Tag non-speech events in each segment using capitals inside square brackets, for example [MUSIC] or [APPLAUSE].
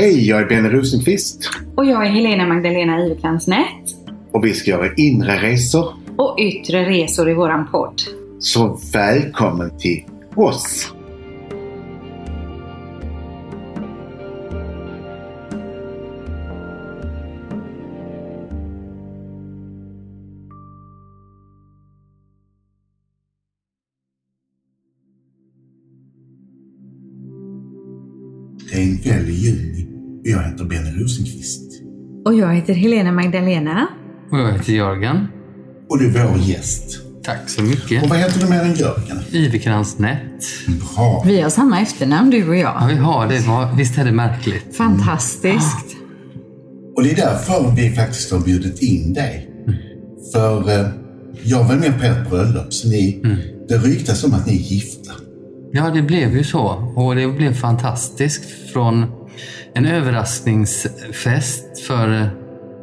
Hej, jag är Benny Rosenqvist Och jag är Helena Magdalena Iverkrans och vi ska göra inre resor. Och yttre resor i våran podd. Så välkommen till oss! Rosenqvist. Och jag heter Helena Magdalena. Och jag heter Jörgen. Och du är vår gäst. Tack så mycket. Och vad heter du mer än Jörgen? Ivekrans Nätt. Bra. Vi har samma efternamn du och Ja, jag. vi har det. Visst är det märkligt? Fantastiskt. Och det är därför vi faktiskt har bjudit in dig. För eh, jag var med på ert bröllop, så ni, det ryktas om att ni är gifta. Ja, det blev ju så. Och det blev fantastiskt. Från en överraskningsfest för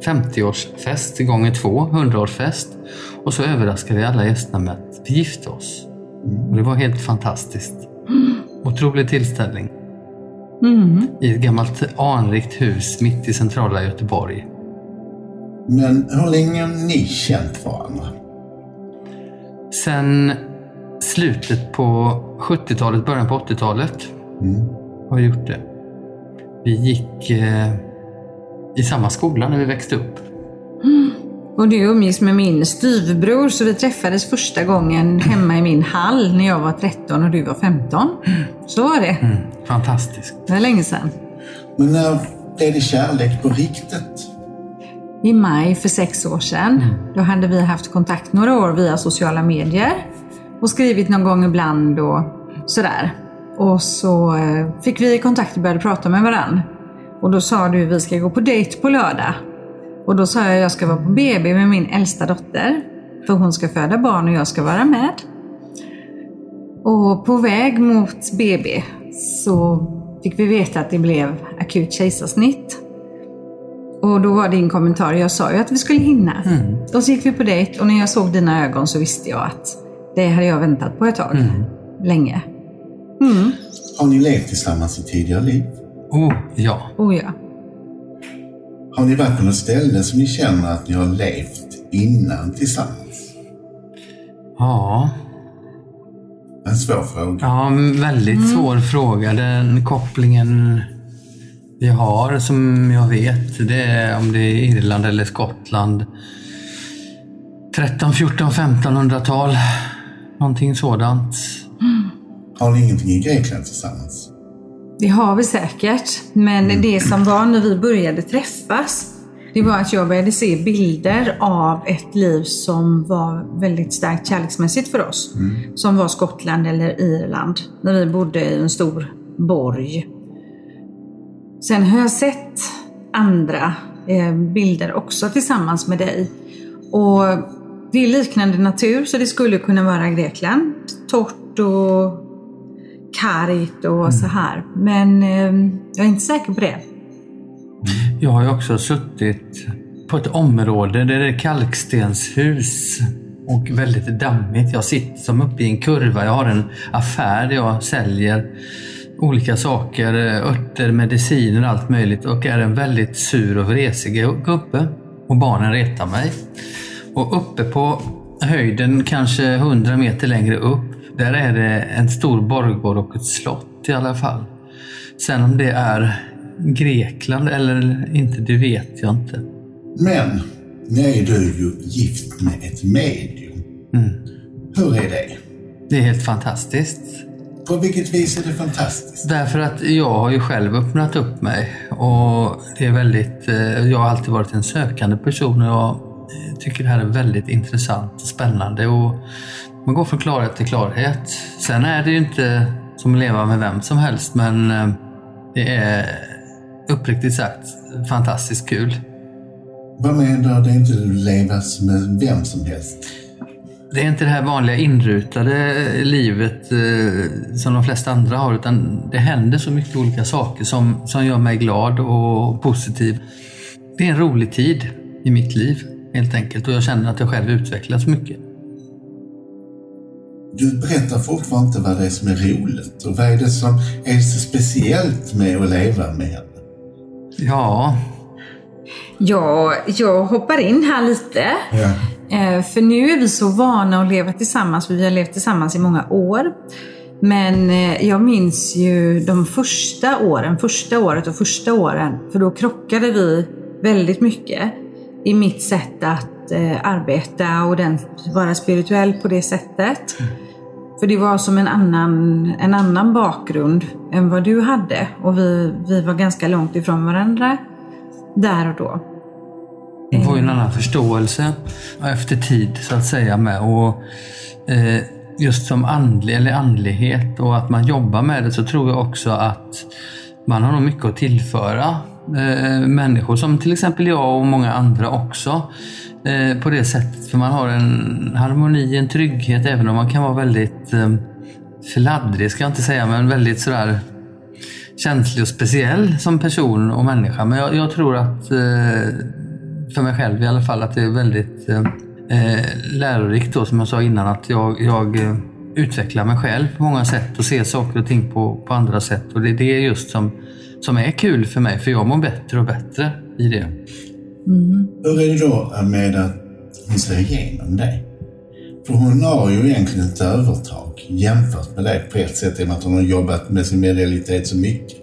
50-årsfest gånger två, 100-årsfest. Och så överraskade vi alla gästerna med att vi gifte oss. Och det var helt fantastiskt. Otrolig tillställning. Mm. I ett gammalt anrikt hus mitt i centrala Göteborg. Men hur länge har ni känt varandra? Sen slutet på 70-talet, början på 80-talet har vi gjort det. Vi gick eh, i samma skola när vi växte upp. Och du umgicks med min styvbror så vi träffades första gången hemma i min hall när jag var 13 och du var 15. Så var det. Mm, fantastiskt. Det var länge sedan. Men när blev det kärlek på riktigt? I maj för sex år sedan. Då hade vi haft kontakt några år via sociala medier och skrivit någon gång ibland och sådär. Och så eh, fick vi kontakt och började prata med varandra. Och då sa du vi ska gå på dejt på lördag. Och då sa jag jag ska vara på BB med min äldsta dotter. För hon ska föda barn och jag ska vara med. Och på väg mot BB så fick vi veta att det blev akut kejsarsnitt. Och då var din kommentar, jag sa ju att vi skulle hinna. Och så gick vi på dejt och när jag såg dina ögon så visste jag att det hade jag väntat på ett tag. Länge. Mm. Har ni levt tillsammans i tidigare liv? Oh, ja. Oh ja. Har ni varit på något ställe som ni känner att ni har levt innan tillsammans? Ja, En svår fråga. ja en väldigt svår fråga. Den kopplingen vi har som jag vet, det är om det är Irland eller Skottland. 13, 14, 1500-tal. Någonting sådant. Har ni ingenting i Grekland tillsammans? Det har vi säkert. Men det som var när vi började träffas, det var att jag började se bilder av ett liv som var väldigt starkt kärleksmässigt för oss. Som var Skottland eller Irland, när vi bodde i en stor borg. Sen har jag sett andra eh, bilder också tillsammans med dig. Och det är liknande natur, så det skulle kunna vara Grekland. Torrt och kargt och så här. Men eh, jag är inte säker på det. Jag har ju också suttit på ett område där det är kalkstenshus och väldigt dammigt. Jag sitter som uppe i en kurva. Jag har en affär där jag säljer olika saker, örter, mediciner, allt möjligt och är en väldigt sur och vresig gubbe. Och barnen retar mig. Och uppe på höjden, kanske 100 meter längre upp, där är det en stor borggård och ett slott i alla fall. Sen om det är Grekland eller inte, det vet jag inte. Men nu är du ju gift med ett medium. Hur är det? Det är helt fantastiskt. På vilket vis är det fantastiskt? Därför att jag har ju själv öppnat upp mig och det är väldigt, eh, jag har alltid varit en sökande person och jag tycker det här är väldigt intressant och spännande och man går från klarhet till klarhet. Sen är det ju inte som att leva med vem som helst men eh, det är uppriktigt sagt fantastiskt kul. Vad menar du inte levas med vem som helst? Det är inte det här vanliga inrutade livet eh, som de flesta andra har utan det händer så mycket olika saker som, som gör mig glad och positiv. Det är en rolig tid i mitt liv helt enkelt och jag känner att jag själv utvecklas mycket. Du berättar fortfarande inte vad det är som är roligt och vad är det som är så speciellt med att leva med henne? Ja, Ja, jag hoppar in här lite. Ja. Eh, För nu är vi så vana att leva tillsammans, vi har levt tillsammans i många år. Men eh, jag minns ju de första åren, första året och första åren, för då krockade vi väldigt mycket i mitt sätt att eh, arbeta och den, vara spirituell på det sättet. För det var som en annan, en annan bakgrund än vad du hade och vi, vi var ganska långt ifrån varandra där och då. det var ju en annan förståelse efter tid så att säga med. Och, eh, just som andlig, eller andlighet och att man jobbar med det så tror jag också att man har nog mycket att tillföra eh, människor som till exempel jag och många andra också. Eh, på det sättet. För man har en harmoni, en trygghet även om man kan vara väldigt eh, fladdrig, ska jag inte säga, men väldigt sådär känslig och speciell som person och människa. Men jag, jag tror att, eh, för mig själv i alla fall, att det är väldigt ehm, eh, lärorikt då, som jag sa innan, att jag, jag eh, utvecklar mig själv på många sätt och ser saker och ting på, på andra sätt. Och det, det är just som, som är kul för mig, för jag mår bättre och bättre i det. Mm. Hur är det då med att hon ser igenom dig? För hon har ju egentligen ett övertag jämfört med dig på ett sätt i och med att hon har jobbat med sin medialitet så mycket.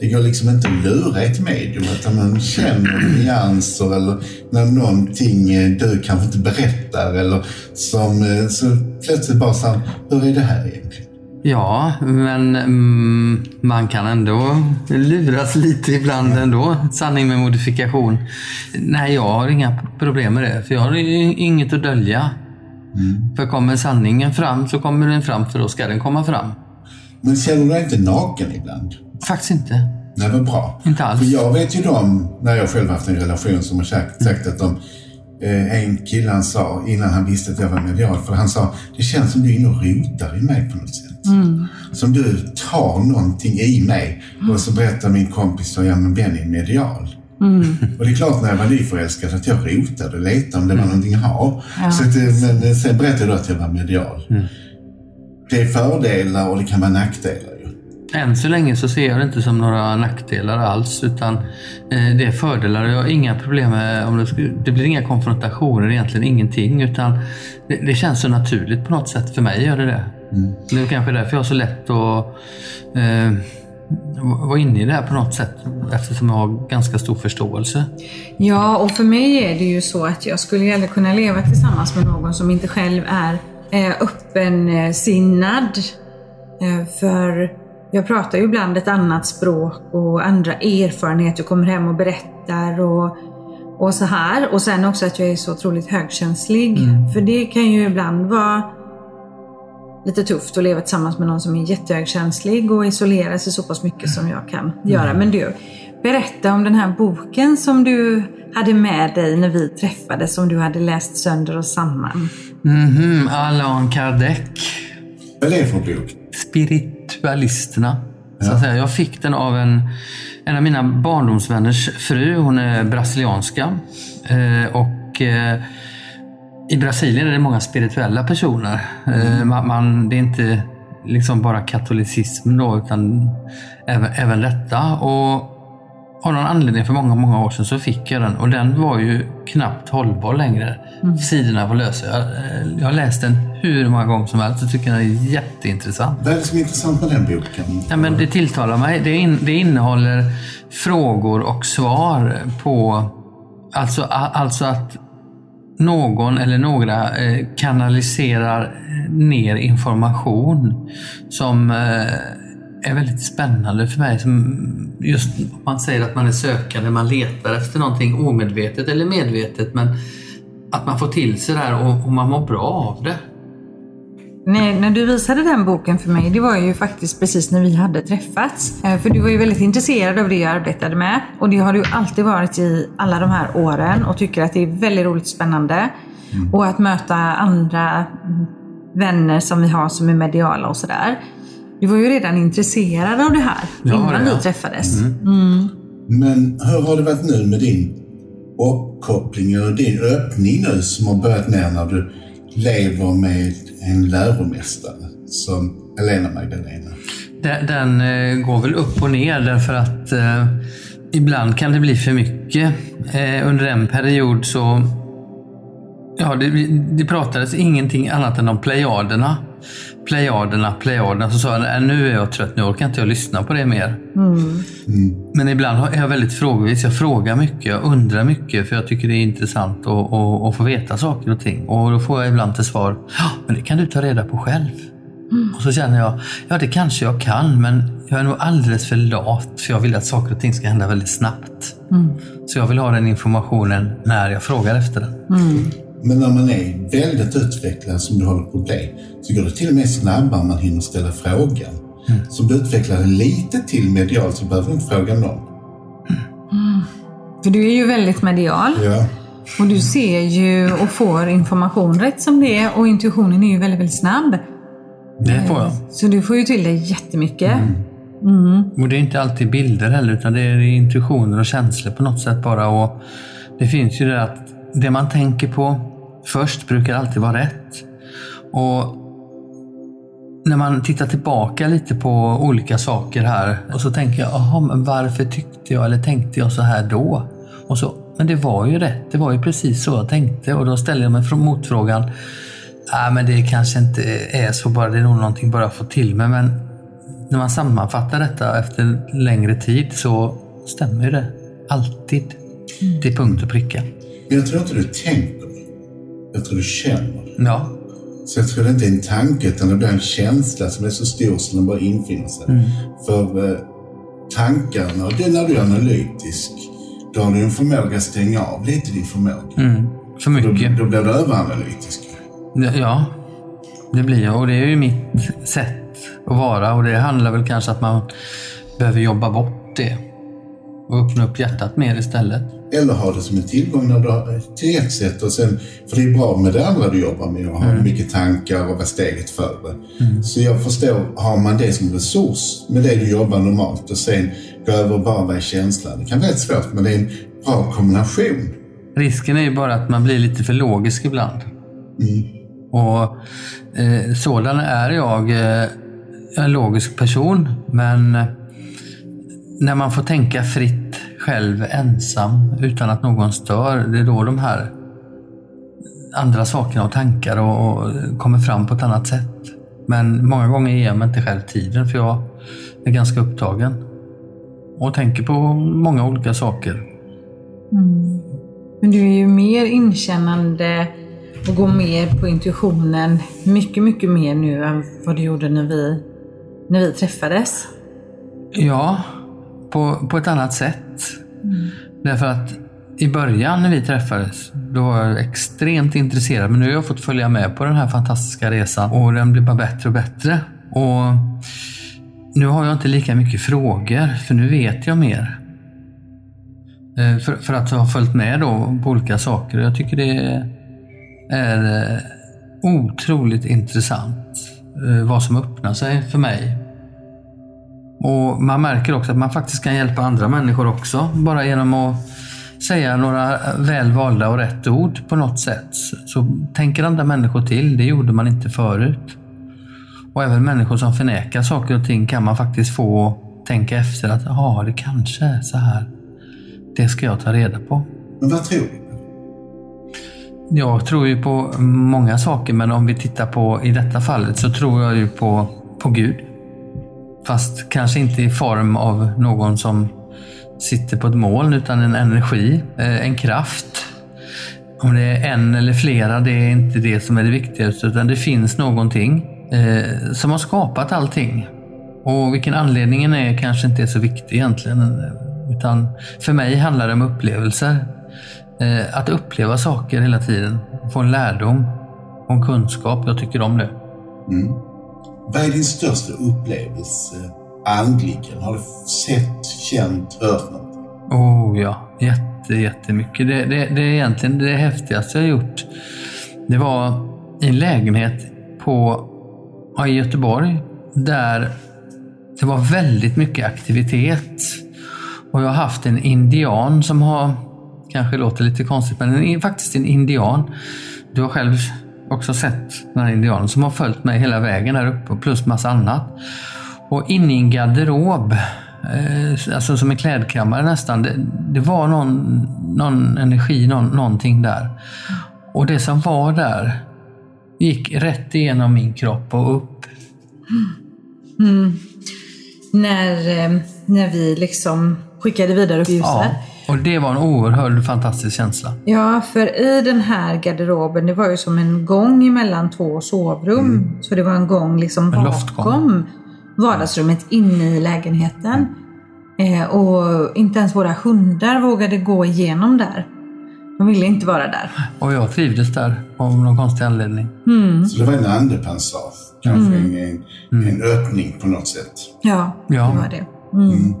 Det går liksom inte att lura ett medium utan man känner nyanser eller när någonting eh, du kanske inte berättar eller som eh, så plötsligt bara så här, hur är det här egentligen? Ja, men mm, man kan ändå luras lite ibland ändå. Sanning med modifikation. Nej, jag har inga problem med det. För jag har inget att dölja. För kommer sanningen fram så kommer den fram för då ska den komma fram. Men känner du dig inte naken ibland? Faktiskt inte. Det var bra. Inte alls. För jag vet ju de, när jag själv haft en relation som har sagt, sagt att de, eh, en kille han sa innan han visste att jag var medial, för han sa det känns som du är inne och rotar i mig på något sätt. Som du tar någonting i mig. Och så berättar min kompis att ja, men Benny är medial. Och det är klart när jag var nyförälskad att jag rotade och letade om det var någonting att ha. Så att, eh, men eh, sen berättade du att jag var medial. Det är fördelar och det kan vara nackdelar ju. Än så länge så ser jag det inte som några nackdelar alls utan eh, det är fördelar. Jag har inga problem med om det, det blir inga konfrontationer egentligen, ingenting utan det, det känns så naturligt på något sätt. För mig gör det det. Det är kanske därför jag har så lätt att eh, vara inne i det här på något sätt eftersom jag har ganska stor förståelse. Ja, och för mig är det ju så att jag skulle aldrig kunna leva tillsammans med någon som inte själv är eh, öppensinnad. Eh, för jag pratar ju ibland ett annat språk och andra erfarenheter, kommer hem och berättar och, och så här. Och sen också att jag är så otroligt högkänslig. För det kan ju ibland vara lite tufft att leva tillsammans med någon som är jättehögkänslig och isolera sig så pass mycket som jag kan göra. Men du, berätta om den här boken som du hade med dig när vi träffades, som du hade läst sönder och samman. Mhm, Allan Kardec. Vad är det för bok? Spiritualisterna. Så att säga. Jag fick den av en, en av mina barndomsvänners fru. Hon är brasilianska. Eh, och eh, i Brasilien är det många spirituella personer. Eh, man, man, det är inte liksom bara katolicism då, utan även, även detta. Och av någon anledning för många, många år sedan så fick jag den och den var ju knappt hållbar längre. Sidorna var lösa. Jag, eh, jag har läst den hur många gånger som helst och tycker den är jätteintressant. Vad är det som är intressant med den boken? Ja, men det tilltalar mig. Det, in, det innehåller frågor och svar på... Alltså, alltså att någon eller några eh, kanaliserar eh, ner information som eh, är väldigt spännande för mig. Just man säger att man är sökande, man letar efter någonting omedvetet eller medvetet. Men att man får till sig det här och man mår bra av det. Nej, när du visade den boken för mig, det var ju faktiskt precis när vi hade träffats. Eh, För du var ju väldigt intresserad av det jag arbetade med. Och det har du alltid varit i alla de här åren och tycker att det är väldigt roligt och spännande. Och att möta andra mm, vänner som vi har som är mediala och sådär. Du var ju redan intresserad av det här Ja, innan det, vi ja. träffades. Men hur har det varit nu med din uppkoppling och din öppning nu som har börjat ner när du lever med en läromästare som Elena Magdalena? Den, den eh, går väl upp och ner därför att eh, ibland kan det bli för mycket. Eh, under en period så Ja, det, det pratades ingenting annat än om plejaderna. Plejaderna, plejaderna. Så sa jag, "Nej, nu är jag trött, nu orkar inte jag lyssna på det mer. Men ibland är jag väldigt frågvis. Jag frågar mycket, jag undrar mycket för jag tycker det är intressant att, att, att få veta saker och ting. Och då får jag ibland till svar, ja, men det kan du ta reda på själv. Och så känner jag, ja det kanske jag kan, men jag är nog alldeles för lat för jag vill att saker och ting ska hända väldigt snabbt. Så jag vill ha den informationen när jag frågar efter den. Men när man är väldigt utvecklad som du håller på att bli så går det till och med snabbare man hinner ställa frågan. Som du utvecklar lite till medialt så behöver du inte fråga någon. För du är ju väldigt medial. Ja. Och du ser ju och får information rätt som det är och intuitionen är ju väldigt, väldigt snabb. Det får jag. Så du får ju till dig jättemycket. Och det är inte alltid bilder heller, utan det är intuitioner och känslor på något sätt bara. Och det finns ju det att det man tänker på först brukar alltid vara rätt. Och när man tittar tillbaka lite på olika saker här och så tänker jag, jaha, men varför tyckte jag eller tänkte jag så här då? Och så, men det var ju rätt, det var ju precis så jag tänkte och då ställer jag mig motfrågan, nej men det kanske inte är så bara, det är nog någonting bara att få till mig, men när man sammanfattar detta efter längre tid så stämmer ju det alltid till punkt och pricka. Jag tror inte du tänker. Jag tror du känner. Ja, Så jag tror det inte är en tanke utan det blir en känsla som är så stor så den bara infinner sig. För eh, tankarna, det är när du är analytisk, då har du en förmåga att stänga av lite din förmåga. mm. för Då, mycket. då blir du överanalytisk. Ja, det blir jag och det är ju mitt sätt att vara och det handlar väl kanske att man behöver jobba bort det och öppna upp hjärtat mer istället. Eller ha det som en tillgång när du har, till ett sätt. Och sen, för det är bra med det andra du jobbar med och ha mycket tankar och vara steget före. Så jag förstår, har man det som resurs med det du jobbar normalt och sen gå över och bara vara i känslan. Det kan vara rätt svårt men det är en bra kombination. Risken är ju bara att man blir lite för logisk ibland. Och eh, sådan är jag. Eh, en logisk person, men eh, när man får tänka fritt själv ensam utan att någon stör, det är då de här andra sakerna och tankar och, och kommer fram på ett annat sätt. Men många gånger ger jag mig inte själv tiden för jag är ganska upptagen. Och tänker på många olika saker. Men du är ju mer inkännande och går mer på intuitionen. Mycket, mycket mer nu än vad du gjorde när vi, när vi träffades. Ja, på, på ett annat sätt. Mm. Därför att i början när vi träffades, då var jag extremt intresserad. Men nu har jag fått följa med på den här fantastiska resan och den blir bara bättre och bättre. Och nu har jag inte lika mycket frågor, för nu vet jag mer. Eh, för, för att ha följt med då på olika saker. Jag tycker det är eh, otroligt intressant eh, vad som öppnar sig för mig och Man märker också att man faktiskt kan hjälpa andra människor också. Bara genom att säga några väl valda och rätt ord på något sätt. Så tänker andra människor till. Det gjorde man inte förut. Och även människor som förnekar saker och ting kan man faktiskt få tänka efter att ja, det kanske är så här. Det ska jag ta reda på. Men vad tror du? Jag tror ju på många saker, men om vi tittar på i detta fallet så tror jag ju på, på Gud. Fast kanske inte i form av någon som sitter på ett moln, utan en energi, eh, en kraft. Om det är en eller flera, det är inte det som är det viktigaste, utan det finns någonting eh, som har skapat allting. Och vilken anledningen är kanske inte är så viktig egentligen. Utan för mig handlar det om upplevelser. Eh, att uppleva saker hela tiden. Få en lärdom och en kunskap. Jag tycker om det. Mm. Vad är din största upplevelse andligen? Har du sett, känt, hört något? Oh ja, jätte, jättemycket. Det, det, det är egentligen det häftigaste jag gjort. Det var i en lägenhet på, ja, i Göteborg där det var väldigt mycket aktivitet. Och jag har haft en indian som har, kanske låter lite konstigt, men en, faktiskt en indian. Du har själv också sett den här indianen som har följt mig hela vägen här uppe plus massa annat. Och inne i en garderob eh, alltså som en klädkammare nästan. Det, det var någon, någon energi, någon, någonting där. Och det som var där gick rätt igenom min kropp och upp. När, eh, när vi liksom skickade vidare upp ljuset. Ja, och det var en oerhörd fantastisk känsla. Ja, för i den här garderoben, det var ju som en gång mellan två sovrum. Så det var en gång liksom En loftgång. bakom vardagsrummet inne i lägenheten. Eh, och inte ens våra hundar vågade gå igenom där. De ville inte vara där. Och jag trivdes där av någon konstig anledning. Så det var en andepassage. Kanske en, en, en öppning på något sätt. Ja, Ja. det var det. Mm.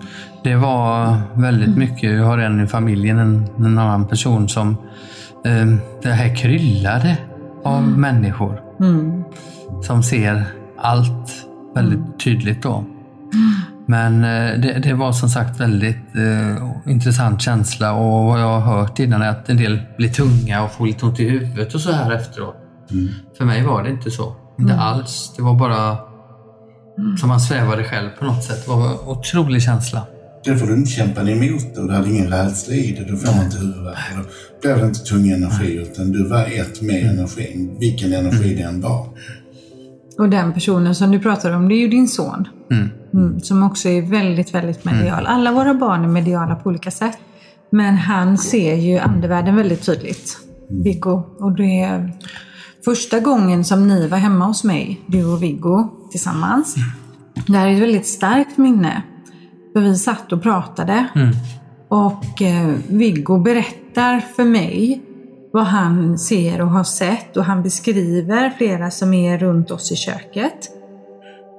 Det var väldigt mycket. Jag har en i familjen, en, en annan person som... Eh, det här kryllade av människor Mm. som ser allt väldigt tydligt då. Men eh, det, det var som sagt väldigt eh, intressant känsla och vad jag har hört innan är att en del blir tunga och får lite ont i huvudet och så här efteråt. För mig var det inte så. Inte alls. Det var bara som man svävade själv på något sätt. Det var en otrolig känsla. Därför du inte kämpade emot det och du hade ingen rädsla i det. Då får man inte huvudvärk. Då blev det inte tung energi utan du var ett med energin. Vilken energi det än var. Och den personen som du pratar om, det är ju din son. Mm. Mm, som också är väldigt, väldigt medial. Alla våra barn är mediala på olika sätt. Men han ser ju andevärlden väldigt tydligt. Viggo. Och det är första gången som ni var hemma hos mig, du och Viggo tillsammans. Det här är ett väldigt starkt minne. För vi satt och pratade. Och eh, Viggo berättar för mig vad han ser och har sett och han beskriver flera som är runt oss i köket.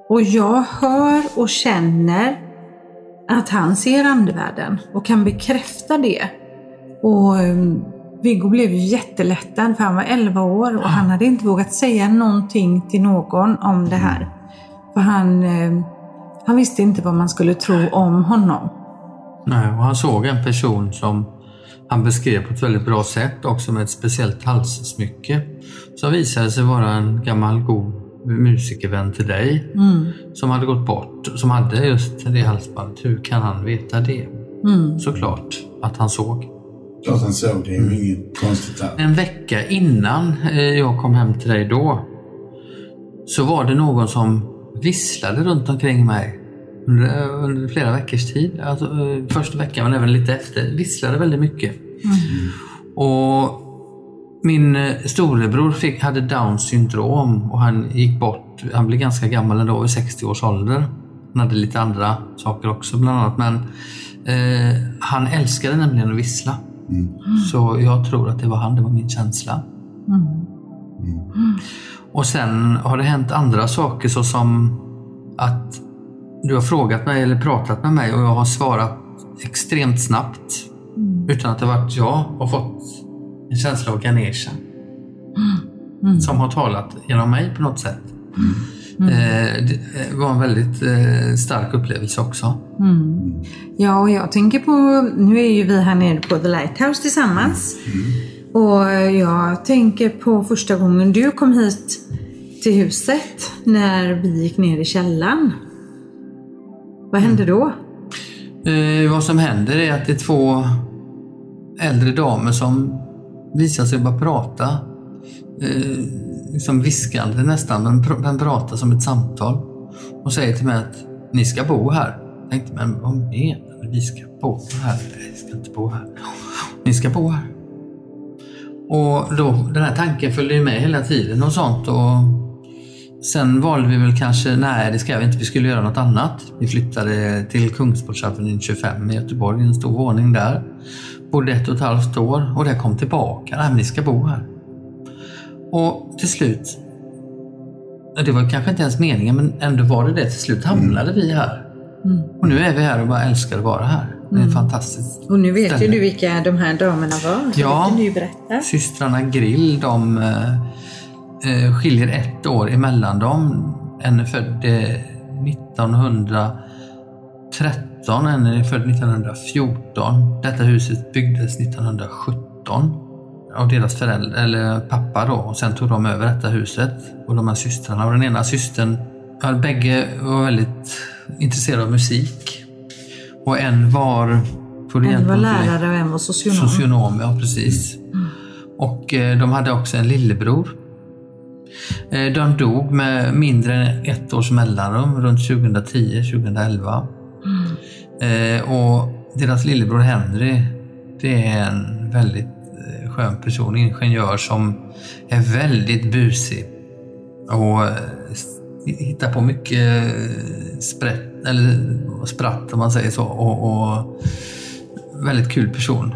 Och jag hör och känner att han ser andevärlden och kan bekräfta det. Och eh, Viggo blev ju jättelättad för han var 11 år och han hade inte vågat säga någonting till någon om det här. För han, eh, han visste inte vad man skulle tro om honom. Nej, och han såg en person som han beskrev på ett väldigt bra sätt, också med ett speciellt halssmycke. Som visade sig vara en gammal god musikervän till dig. Som hade gått bort, som hade just det halsbandet. Hur kan han veta det? Såklart att han såg. Klart han såg det. Är ju inget konstigt där. En vecka innan eh, jag kom hem till dig då så var det någon som visslade runt omkring mig under, under flera veckors tid. Alltså, eh, första veckan men även lite efter. Visslade väldigt mycket. Och min eh, storebror fick, hade Downs syndrom och han gick bort. Han blev ganska gammal ändå, i 60 års ålder. Han hade lite andra saker också bland annat. Men eh, han älskade nämligen att vissla. Så jag tror att det var han, det var min känsla. Och sen har det hänt andra saker såsom att du har frågat mig eller pratat med mig och jag har svarat extremt snabbt. Utan att det varit jag och fått en känsla av Ganesha. [GASPS] Som har talat genom mig på något sätt. Eh, det var en väldigt eh, stark upplevelse också. Ja, och jag tänker på, nu är ju vi här nere på The Lighthouse tillsammans. Och jag tänker på första gången du kom hit till huset när vi gick ner i källaren. Vad hände då? Eh, vad som händer är att det är två äldre damer som visar sig bara prata. Eh, liksom viskande nästan, men, pr- men pratar som ett samtal. Och säger till mig att ni ska bo här. Jag tänkte, men vad menar du? Vi ska bo här? Nej, vi ska inte bo här. Ni ska bo här. Och då, den här tanken följde ju med hela tiden och sånt. Och Sen valde vi väl kanske, nej det ska vi inte, vi skulle göra något annat. Vi flyttade till Kungsportsavenyn 25 i Göteborg, en stor våning där. Bodde ett och ett halvt år och det kom tillbaka, nej men ni ska bo här. Och till slut, det var kanske inte ens meningen men ändå var det det, till slut hamnade vi här. Och nu är vi här och bara älskar att vara här. Det är fantastiskt. Och nu vet ju ställe. du vilka de här damerna var. Ja. det kan du ju berätta. Systrarna Grill, de eh, eh, skiljer ett år emellan dem. En är född eh, 1913, en är född 1914. Detta huset byggdes 1917 av deras föräldrar, eller pappa då. Och sen tog de över detta huset. Och de här systrarna. Och den ena systern, ja, bägge var väldigt intresserade av musik. Och en var... En var lärare och en var socionom. Socionom, ja precis. Och eh, de hade också en lillebror. Eh, de dog med mindre än ett års mellanrum runt 2010-2011. Eh, och deras lillebror Henry, det är en väldigt eh, skön person, ingenjör som är väldigt busig. Och hittar på mycket sprätt, eller spratt om man säger så. Och, och väldigt kul person.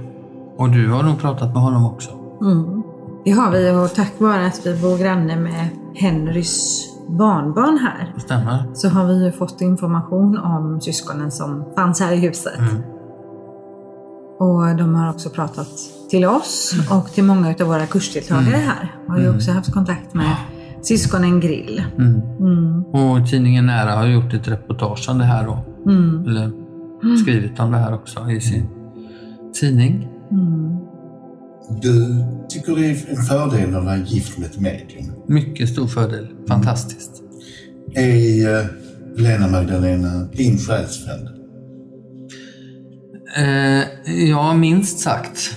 Och du har nog pratat med honom också. Mm. Det har vi och tack vare att vi bor granne med Henrys barnbarn här Det stämmer? så har vi ju fått information om syskonen som fanns här i huset. Mm. Och de har också pratat till oss och till många av våra kursdeltagare här. Har ju också haft kontakt med syskonen Grill. Mm. Mm. Och tidningen Nära har gjort ett reportage om det här då. Mm. Eller skrivit om det här också i sin tidning. Mm. Du tycker det är en fördel att vara gift med ett medium. Mycket stor fördel. Fantastiskt. Är eh, Lena Magdalena din själsfrände? Eh, ja, minst sagt.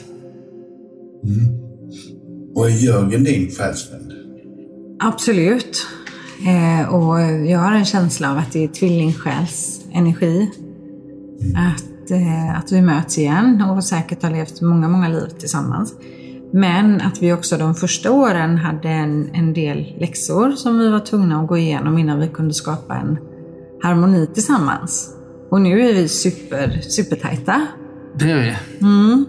Och är Jörgen din själsfrände? Absolut. Eh, och jag har en känsla av att det är tvillingsjäls energi. Att, eh, att vi möts igen och säkert har levt många, många liv tillsammans. Men att vi också de första åren hade en, en del läxor som vi var tvungna att gå igenom innan vi kunde skapa en harmoni tillsammans. Och nu är vi super, supertajta. Det är vi. Mm.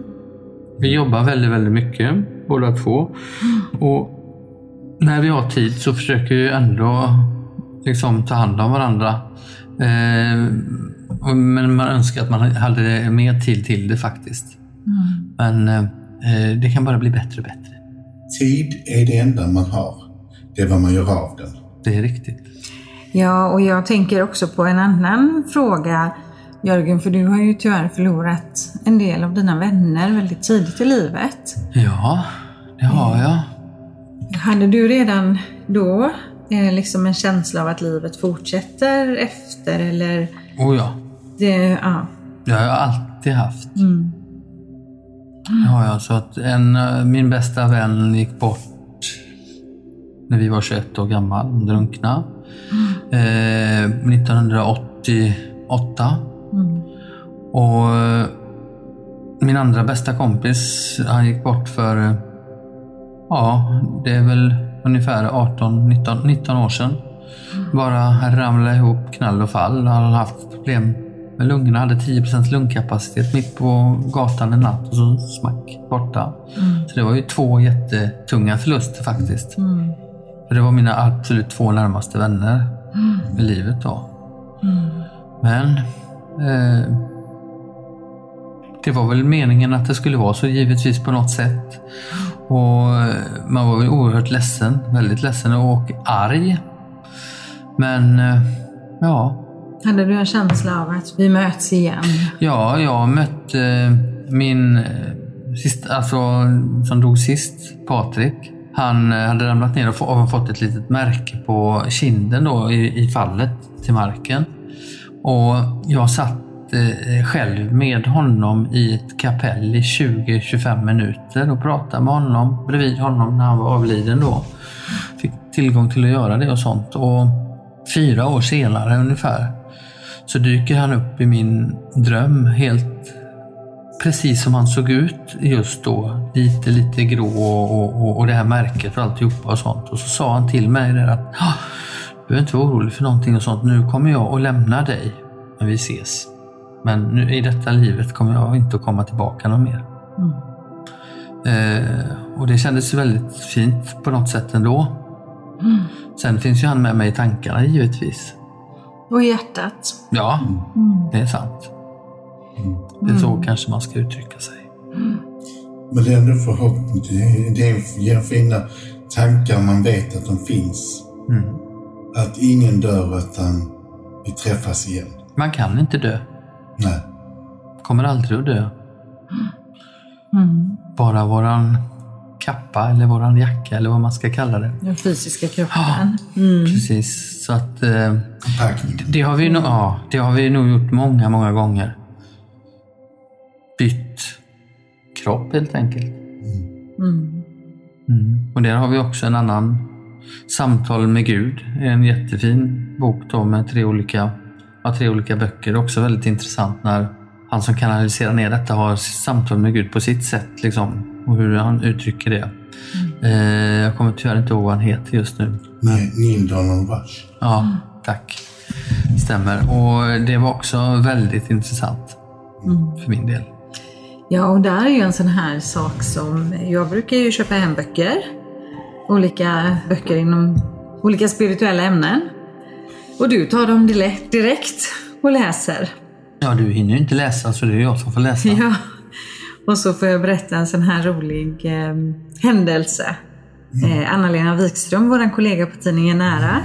Vi jobbar väldigt, väldigt mycket båda två. Och när vi har tid så försöker vi ändå liksom ta hand om varandra. Eh, men man önskar att man hade mer tid till det faktiskt. Men eh, det kan bara bli bättre och bättre. Tid är det enda man har. Det är vad man gör av den. Det är riktigt. Ja, och jag tänker också på en annan fråga Jörgen, för du har ju tyvärr förlorat en del av dina vänner väldigt tidigt i livet. Ja, det har jag. Hade du redan då eh, liksom en känsla av att livet fortsätter efter eller? Oh ja, Det, ja. det har jag alltid haft. Mm. Har jag. Så att en, eh, min bästa vän gick bort när vi var 21 år gammal. Hon drunknade. Eh, 1988. Mm. Och eh, min andra bästa kompis, han gick bort för, eh, ja, det är väl ungefär 18, 19, 19 år sedan. Bara ramlade ihop knall och fall. Han hade haft problem med lungorna, hade 10% lungkapacitet mitt på gatan en natt och så smack borta. Så det var ju två jättetunga förluster faktiskt. Mm. För det var mina absolut två närmaste vänner i livet då. Men eh, det var väl meningen att det skulle vara så givetvis på något sätt. Och eh, man var väl oerhört ledsen, väldigt ledsen och arg. Men eh, ja, hade du en känsla av att vi möts igen? Ja, jag mötte eh, min eh, sist, alltså, som dog sist, Patrik. Han eh, hade ramlat ner och få- och fått ett litet märke på kinden då i, i fallet till marken. Och jag satt eh, själv med honom i ett kapell i 20-25 minuter och pratade med honom bredvid honom när han var avliden då. Fick tillgång till att göra det och sånt. Och fyra år senare ungefär så dyker han upp i min dröm helt precis som han såg ut just då. Lite, lite grå och, och, och det här märket och alltihopa och sånt. Och så sa han till mig där att "Ah, du behöver inte orolig för någonting och sånt. Nu kommer jag att lämna dig när vi ses. Men nu, i detta livet kommer jag inte att komma tillbaka någon mer. Eh, och det kändes väldigt fint på något sätt ändå. Sen finns ju han med mig i tankarna givetvis. Och hjärtat? Ja, det är sant. Det är så kanske man ska uttrycka sig. Men det är ändå förhoppning. Det är- ger fina tankar man vet att de finns. Mm. Att ingen dör utan vi träffas igen. Man kan inte dö. Nej. Kommer aldrig att dö. Mm. Bara våran kappa eller våran jacka eller vad man ska kalla det. Den fysiska kroppen. Mm. Precis. Så att eh, det har vi nog, ja, det har vi nog gjort många, många gånger. bytt kropp helt enkelt. Mm. Mm. Och där har vi också en annan Samtal med Gud. En jättefin bok då med tre olika, ja, tre olika böcker. Också väldigt intressant när han som kanaliserar ner detta har samtal med Gud på sitt sätt. Liksom, och hur han uttrycker det. Eh, jag kommer tyvärr inte ihåg vad han heter just nu. Neil Donald Rush. Ja, tack. Stämmer. Och det var också väldigt intressant för min del. Ja, och där är ju en sån här sak som, jag brukar ju köpa hem böcker. Olika böcker inom olika spirituella ämnen. Och du tar dem direkt, direkt och läser. Ja, du hinner ju inte läsa så det är jag som får läsa. Ja. Och så får jag berätta en sån här rolig eh, händelse. Eh, Anna-Lena Wikström, vår kollega på tidningen Nära.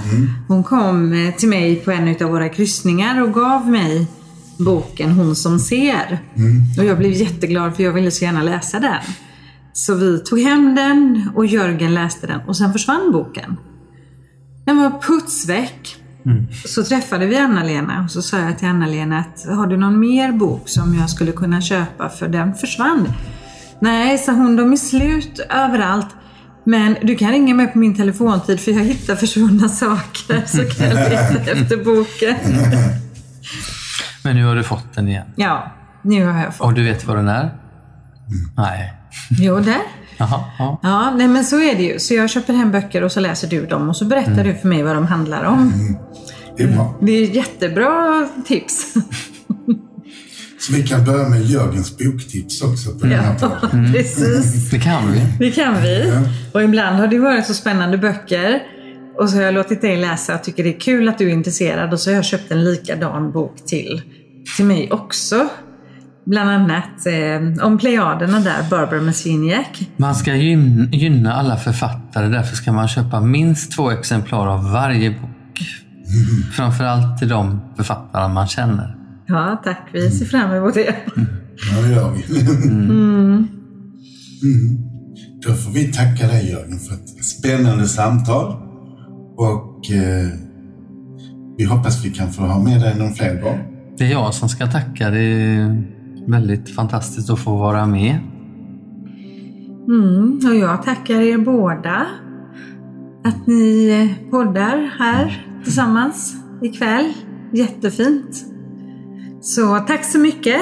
Hon kom eh, till mig på en av våra kryssningar och gav mig boken Hon som ser. Och jag blev jätteglad för jag ville så gärna läsa den. Så vi tog hem den och Jörgen läste den och sen försvann boken. Den var putsväck. Så träffade vi Anna-Lena och så sa jag till Anna-Lena att har du någon mer bok som jag skulle kunna köpa för den försvann. Nej, sa hon, de är slut överallt. Men du kan ringa mig på min telefontid för jag hittar försvunna saker så kan jag leta [LAUGHS] efter boken. Men nu har du fått den igen. Ja, nu har jag fått. Och du vet vad den är? Nej. Jo, där. Jaha, ja. Ja, nej men så är det ju. Så jag köper hem böcker och så läser du dem och så berättar du för mig vad de handlar om. Det är bra. Det är jättebra tips. [LAUGHS] Så vi kan börja med Jörgens boktips också på den här Ja, podden. [LAUGHS] precis. Det kan vi. Det kan vi. Och ibland har det varit så spännande böcker. Och så har jag låtit dig läsa och tycker det är kul att du är intresserad. Och så har jag köpt en likadan bok till, till mig också. Bland annat eh, om Plejaderna där, Barbara Messiniak. Man ska gyn- gynna alla författare, därför ska man köpa minst två exemplar av varje bok. Framförallt till de författarna man känner. Ja, tack. Vi ser fram emot det. Ja, det gör vi. Mm. Då får vi tacka dig Jörgen för ett spännande samtal. Och eh, vi hoppas vi kan få ha med dig någon fler gång. Det är jag som ska tacka. Det är väldigt fantastiskt att få vara med. Mm, och jag tackar er båda. Att ni poddar här tillsammans ikväll. Jättefint. Så tack så mycket.